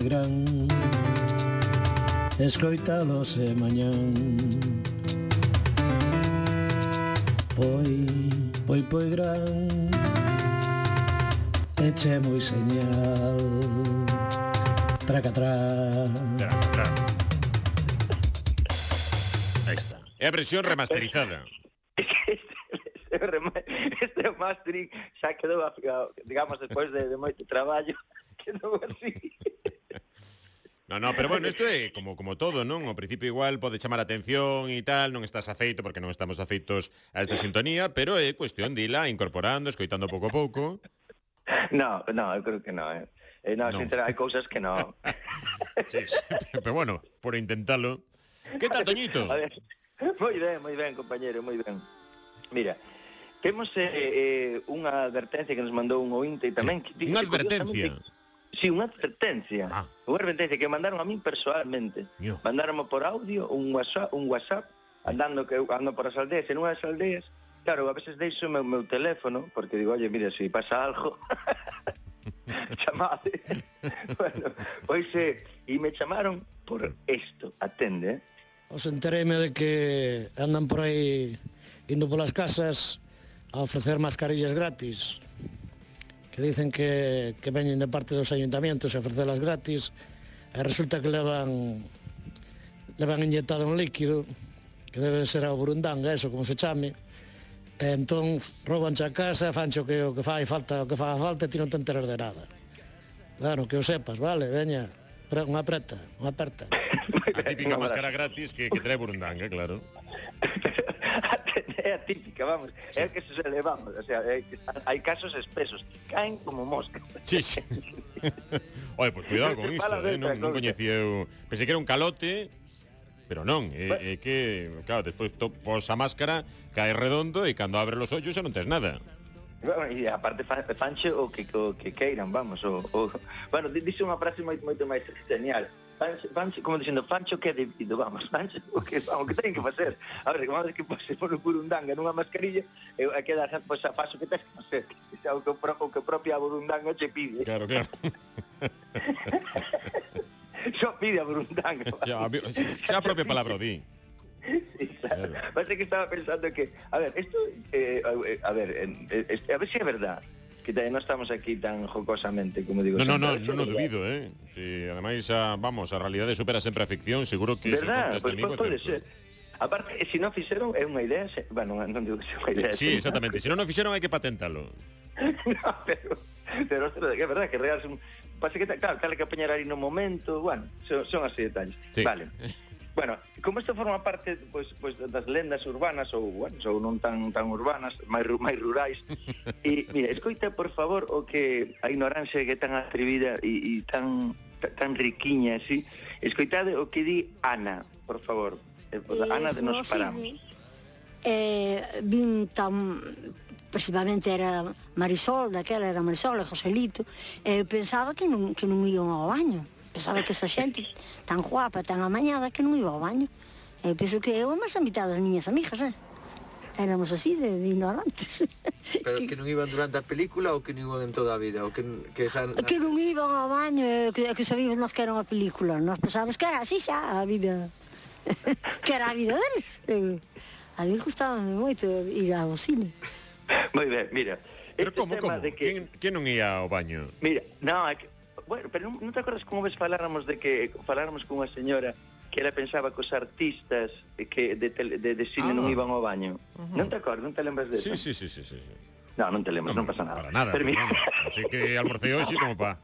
gran. Escoitalos e mañán. Poi, poi, poi gran. Eche moi señal. Tracatrá Tracatrá Aí está. É a versión remasterizada. Este remastering xa quedou, digamos, despois de, de moito traballo, quedou así. No, no, pero bueno, isto é como como todo, non? Ao principio igual pode chamar a atención e tal, non estás afeito porque non estamos afeitos a esta sintonía, pero é cuestión de ila incorporando, escoitando pouco a pouco. No, no, eu creo que no, eh. Eh, no, no. sinceramente, hai cousas que no. sí, sí, pero bueno, por intentalo. Que tal, Toñito? A ver, Moi ben, moi ben, compañero, moi ben. Mira, temos eh, eh, unha advertencia que nos mandou un ointe tamén. Que, unha advertencia? Si, unha advertencia. Ah. Unha advertencia que mandaron a min personalmente. Yo. Mandaronme por audio un WhatsApp, un WhatsApp andando que ando por as aldeas, en unha das aldeas, claro, a veces deixo o meu, meu teléfono, porque digo, oye, mira, se si pasa algo, chamade. bueno, pois eh, e me chamaron por isto, atende, eh? Os entereime de que andan por aí indo polas casas a ofrecer mascarillas gratis que dicen que, que veñen de parte dos ayuntamientos a ofrecelas gratis, e resulta que levan levan inyectado un líquido que debe ser ao burundanga, eso como se chame, e entón robanche a casa, fancho que o que fai falta, o que fa falta, e ti non te enteras de nada. Claro, que o sepas, vale, veña, unha preta, unha aperta. A típica máscara gratis que, que trae burundanga, claro. é atípica, vamos. É que se elevamos, o sea, é, hai casos espesos, caen como moscas. Sí, sí. Oye, pues cuidado con isto, eh? non, non coñecía eu. Pensei que era un calote, pero non, é, bueno. é que, claro, despois to, pos a máscara, cae redondo e cando abre os ollos xa non tes nada. Bueno, e aparte fan, fanche o que, o que queiran, vamos, o, o... Bueno, dixe unha frase moito, moito máis genial vanse, vanse, como dicendo, fancho que é debido, vamos, fancho o que, o que ten que facer. A ver, vamos que pase por un burundanga nunha mascarilla, e a queda, pois, pues, a faso que tens que facer, xa o que, pro, o que propia burundanga che pide. Claro, claro. Xo pide a burundanga. Xa, xa a propia palabra o di. Sí, claro. Parece que estaba pensando que, a ver, esto, eh, a eh, ver, eh, a ver si é verdade que tamén eh, non estamos aquí tan jocosamente, como digo. No, no, no, non no dubido, eh. Si, ademais, a, vamos, a realidade supera sempre a ficción, seguro que... Verdad, se pois pues, pode ser. Aparte, se non fixeron, é unha idea... Se... Bueno, non digo que sea unha idea... Sí, exactamente. Se non o fixeron, hai que patentalo. no, pero, pero, pero é verdad que real... un... Pase que, claro, tal que apañar ali no momento... Bueno, son, son así detalles. Sí. Vale. Bueno, como isto forma parte pois, pois, das lendas urbanas ou, bueno, ou non tan tan urbanas, máis máis rurais. e mira, escoita por favor o que a ignorancia que é tan atrevida e, e tan tan riquiña así. Escoitade o que di Ana, por favor. Eh, pues, Ana de nos paramos. Eh, vin tan principalmente era Marisol, daquela era Marisol e Joselito, e eu pensaba que non, que non iban ao baño pensaba que esa xente tan guapa, tan amañada, que non iba ao baño. E penso que eu máis a mitad das miñas amigas, eh? Éramos así de, de ignorantes. Pero que non iban durante a película ou que non iban en toda a vida? Ou que, que, esa... que non iban ao baño, eh, que, que sabíamos nós que era unha película. Nós pensábamos que era así xa a vida. que era a vida deles. Eh, a mí gustaba moito ir ao cine. Moi ben, mira. Pero este como, como? De que... Quen, quen non ia ao baño? Mira, non, é que Bueno, pero non, non te acordas como ves faláramos de que faláramos con unha señora que ela pensaba que os artistas que de, tele, de, de cine ah, non iban ao baño. Uh -huh. Non te acordas, non te lembras desa? Sí, sí, sí, sí, sí. No, non te lembras, no, non pasa nada. Para nada, pero, bueno, así que almorcei hoxe como pa...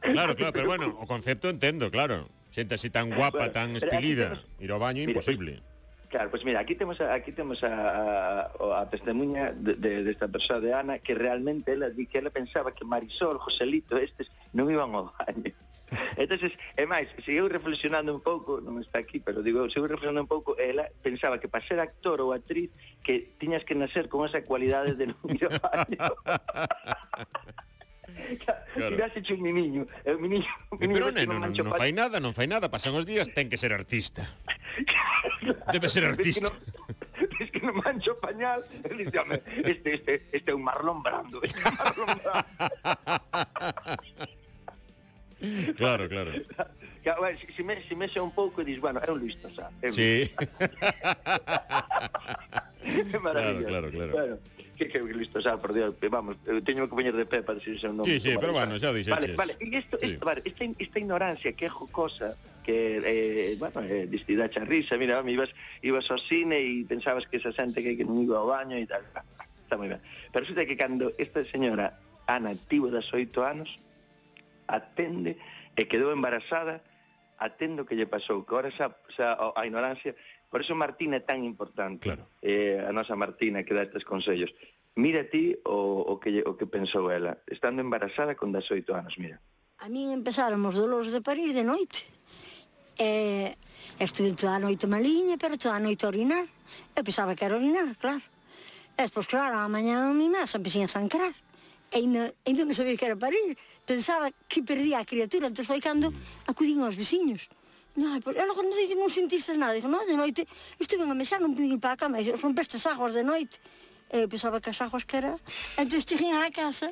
Claro, claro, pero bueno, o concepto entendo, claro. Xente así tan eh, guapa, bueno, tan espelida, ir ao baño, imposible. Mira, Claro, pois mira, aquí temos a, aquí temos a, a, a testemunha de, de, desta de persoa de Ana que realmente ela di que ela pensaba que Marisol, Joselito, estes non iban ao baño. entonces é máis, seguiu reflexionando un pouco, non está aquí, pero digo, seguiu reflexionando un pouco, ela pensaba que para ser actor ou actriz que tiñas que nacer con esa cualidade de non ir ao baño. claro. tirase un miniño, eh, e o miniño. o eh, Pero non, non, non, non fai nada, non fai nada, pasan os días, ten que ser artista. Debe ser artista. Es que non, que mancho pañal, e este, este, este é un marlón brando, este é un marlón brando. claro, claro. Que, bueno, si, si, me, si mexa un pouco, dis, bueno, é un Luis Tosá. Sí. é. Claro, claro, claro. Bueno, que que listo, xa, por Dios, eh, vamos, teño que poñer de pé para decir seu nome. Sí, sí, pero bueno, xa dixeches. Vale, vale, e isto, sí. isto, vale, esta, esta ignorancia que é jocosa, que, eh, bueno, eh, distida a risa, mira, me ibas, ibas ao cine e pensabas que esa xente que, que non iba ao baño e tal, está moi ben. Pero resulta que cando esta señora, Ana, tivo das oito anos, atende e quedou embarazada, atendo que lle pasou, que ahora xa, xa a ignorancia, por eso Martina é tan importante, claro. eh, a nosa Martina que dá estes consellos. Mira ti o, o, que, o que pensou ela, estando embarazada con 18 anos, mira. A min empezaron os dolores de París de noite. E, estuve toda a noite maliña, pero toda a noite a orinar. Eu pensaba que era orinar, claro. E, pois, claro, a mañá a mi mesa empecé a sangrar ainda, ainda non sabía que era parir. pensaba que perdía a criatura. Entón foi cando acudín aos veciños. Ai, por... logo non, non sentiste nada. Digo, non, de noite Estive a mexar, non pude ir para a cama. E Rompeste as aguas de noite Eu pensaba que as aguas que era. Entón cheguei á casa.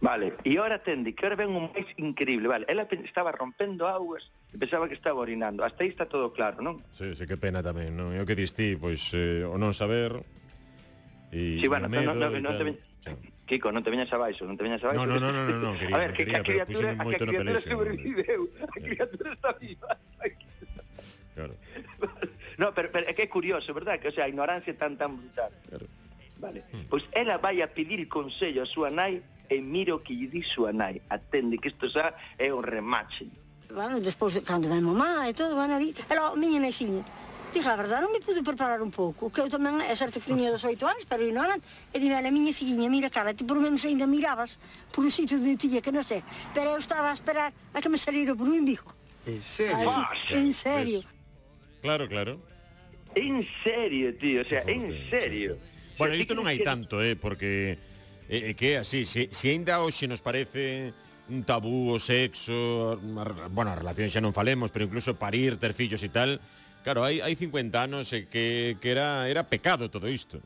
Vale, e ahora tende, que ahora ven un máis increíble, vale, ela estaba rompendo augas, pensaba que estaba orinando, hasta aí está todo claro, non? Sí, sí, que pena tamén, non? E o que distí, pois, eh, o non saber, E, sí, bueno, medo, no, no, no, non te veñas, Kiko, non te veñas abaixo, non te veñas abaixo. No, no, no, no, no, quería, a ver, que, quería, que a criatura, a que a criatura sobreviveu, a criatura está viva. Claro. No, pero, pero é que é curioso, verdad? Que, o sea, a ignorancia tan tan brutal. Claro. Vale. Hmm. Pois ela vai a pedir consello a súa nai e miro que lle di súa nai. Atende que isto xa é un remache. Bueno, despois, cando me mamá e todo, van ali. Era a miña naixiña. Diga, a verdade, non me pude preparar un pouco. Que eu tamén, é certo que tiña dos oito anos, pero ignorante. E dime, a miña filliña, mira, cara, ti por menos ainda mirabas por un sitio de tiña que non sei. Pero eu estaba a esperar a que me salira por un bijo. En serio? Así, en serio. Claro, claro. En serio, tío, o sea, en serio. Bueno, isto non hai tanto, eh, porque é eh, que así, se, se ainda hoxe nos parece un tabú o sexo, a, bueno, a relación xa non falemos, pero incluso parir, ter fillos e tal, Claro, hai, hai 50 anos e que, que era, era pecado todo isto.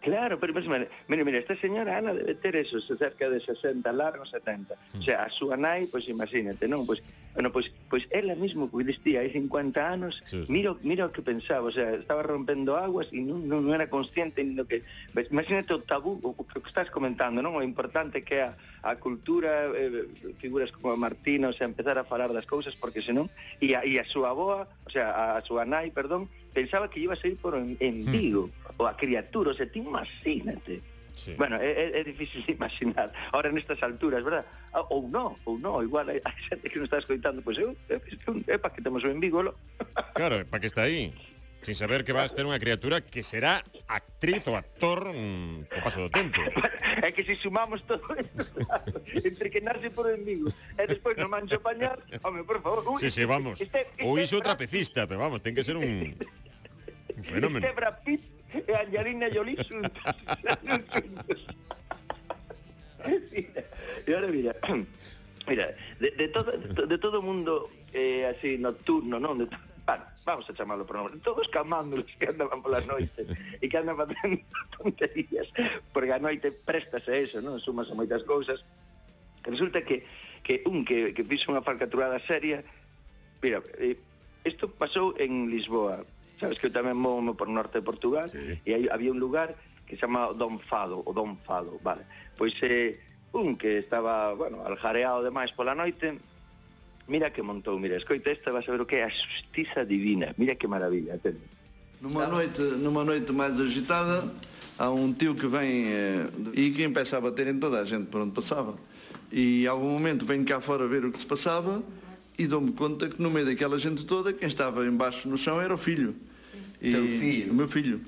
Claro, pero mesmo, mira, mira, esta señora Ana debe ter eso, cerca de 60 largos, 70. Mm. O sea, a súa nai, pois pues, imagínate, non? Pois, bueno, pois, pois ela mesmo vestía hai 50 anos, sí, sí. mira, mira o que pensaba, o sea, estaba rompendo aguas e non, non, non era consciente nin do que... Imagínate o tabú, o que estás comentando, non? O importante que é a, a cultura, eh, figuras como Martina, o sea, empezar a falar das cousas, porque senón, e a, e a súa boa, o sea, a, a súa nai, perdón, pensaba que iba a sair por en, en Vigo, ou a criatura, o sea, ti imagínate. Sí. Bueno, é, é difícil de imaginar Ahora nestas alturas, verdad? Ah, ou non, ou non, igual hai xente que non está escoitando Pois pues, eu, eu, eu, é para que temos o eu, eu, eu, eu, eu, eu, eu, eu, sin saber que vas a ter unha criatura que será actriz ou actor mm, co paso do tempo. É que se sumamos todo isto, entre que nace por el mío e eh, despois nos mancho pañar, home, por favor. Ui, sí, sí, vamos. Este, este, ou iso trapecista, pero vamos, ten que ser un, un fenómeno. Este Brad Pitt e Angelina Jolie xuntos. mira, e ahora mira, mira, de, de todo de, de todo mundo eh, así nocturno, non? De todo bueno, vamos a chamalo por nombre, todos camándolos que andaban pola noite e que andan facendo tonterías, porque a noite prestase a eso, non? Sumas a moitas cousas. Resulta que, que un que, que fixo unha falcaturada seria, mira, eh, isto pasou en Lisboa, sabes que eu tamén movo por norte de Portugal, sí. e aí había un lugar que se chama Don Fado, o Don Fado, vale. Pois eh, un que estaba, bueno, aljareado demais pola noite, mira que montou, mira, escoita esta, vas a ver o que é a justiza divina, mira que maravilla, atende. Numa noite, numa noite mais agitada, há um tio que vem eh, e que começa a bater em toda a gente por onde passava. E algum momento venho cá fora ver o que se passava e dou-me conta que no meio daquela gente toda, quem estava embaixo no chão era o filho. E, Teu filho? O meu filho.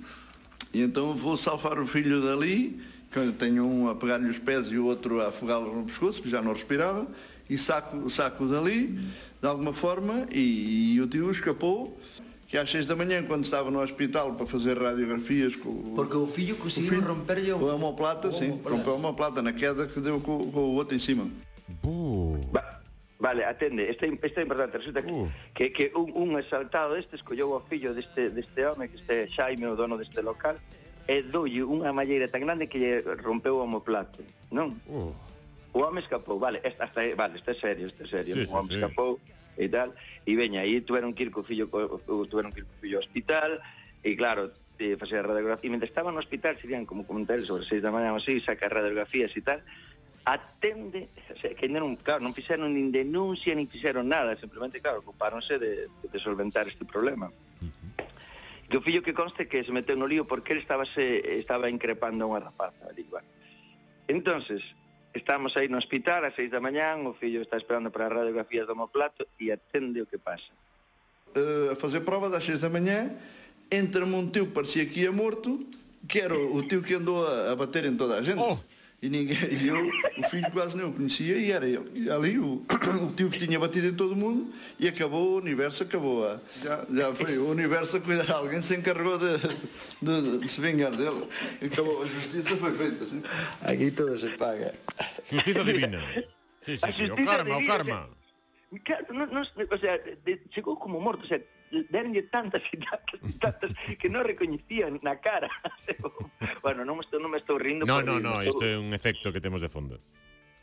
E então vou salvar o filho dali, que eu tenho um a pegar-lhe os pés e o outro a afogá-lo no pescoço, que já não respirava, e saco, saco dali, de alguma forma, e, e o tio escapou, que às seis da manhã, quando estava no hospital para fazer radiografias com o... Porque o fillo o conseguiu filho- romper-lhe o... o homoplata, o sim, omoplata. rompeu a homoplata na queda que deu com, com o outro em cima. Buh. Va, vale, atende, este, este é importante, resulta que, Uh. que, que un, un exaltado deste escollou o fillo deste, deste home, que este Xaime, o dono deste local, e doulle unha malleira tan grande que lle rompeu o homoplato, non? Uh. o home escapou, vale, esta, esta, vale, este é serio, este é serio, sí, o home sí. escapou e tal, e veña, aí tuveron que ir co fillo, co, tuveron que ir co fillo ao hospital, e claro, te facer a radiografía, e mentre estaba no hospital, serían como comentáis sobre seis da mañá ou así, saca radiografías e tal, atende, o sea, que non, claro, non fixeron nin denuncia, nin fixeron nada, simplemente, claro, ocupáronse de, de solventar este problema. Uh -huh. Que o fillo que conste que se meteu no lío porque ele estaba, se, estaba increpando a unha rapaza ali, bueno. Entonces, Estamos aí no hospital a seis da mañán, o fillo está esperando para as radiografías do homoplato e atende o que pasa. Uh, a fazer provas ás seis da manhã, entra-me um tio parecia que ia morto, que era o tio que andou a, a bater em toda a gente. Oh. E, ninguém, e eu, o filho quase nem o conhecia e era ele. E ali o, o tio que tinha batido em todo mundo e acabou, o universo acabou. ah. Já, já foi o universo a cuidar. Alguém se encarregou de, de, de se vingar dele. Acabou, a justiça foi feita. Assim. Aquí todo se paga. Justiza divina. Sí, sí, A sí, o karma, o divina, karma. O sea, de, chegou como morto, o sea, deronlle tantas e tantas, e tantas que non recoñecían na cara. bueno, non, estou, non me estou rindo. No, no, no, isto é un efecto que temos de fondo.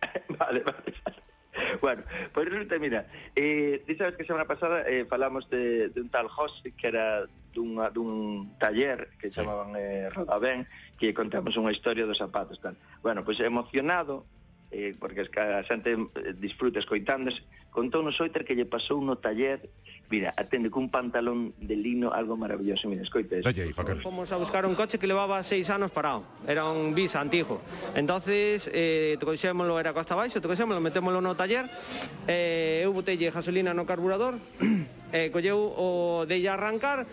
vale, vale, vale. Bueno, pois pues resulta, mira, eh, ti sabes que semana pasada eh, falamos de, de un tal José que era dunha, dun taller que chamaban eh, Rodabén, que contamos unha historia dos zapatos. Tal. Bueno, pois pues emocionado, eh, porque es que a xente eh, disfruta escoitándose, contounos Oiter que lle pasou no taller Mira, atende cun pantalón de lino algo maravilloso, mira, escoites. Oye, Fomos a buscar un coche que levaba seis anos parado, era un bis antigo. Entonces, eh, trouxémolo, era costa baixo, trouxémolo, metémoslo no taller, eh, eu botelle gasolina no carburador, e colleu o de arrancar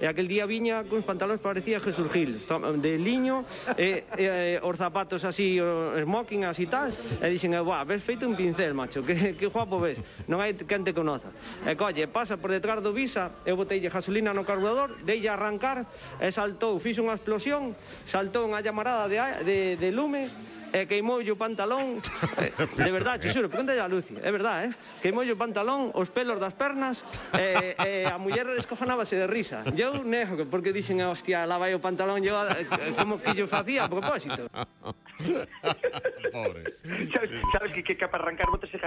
e aquel día viña cuns pantalóns parecía Jesús Gil. De liño e, e os zapatos así o smoking así tal e dixen buah, ves feito un pincel macho que, que guapo ves non hai quen te conoza. E colle pasa por detrás do visa eu botei gasolina no carburador dei arrancar e saltou fixo unha explosión saltou unha llamarada de, de, de lume e queimou o pantalón, eh, de verdad, te xuro, pregúntale a Lucy, é eh, verdad, eh? queimou o pantalón, os pelos das pernas, e eh, eh, a muller escofanábase de risa. Eu nego, porque dixen, hostia, lava o pantalón, eu, eh, como que yo facía a propósito. Pobre. Sabes, sabes que, que, que para arrancar botas se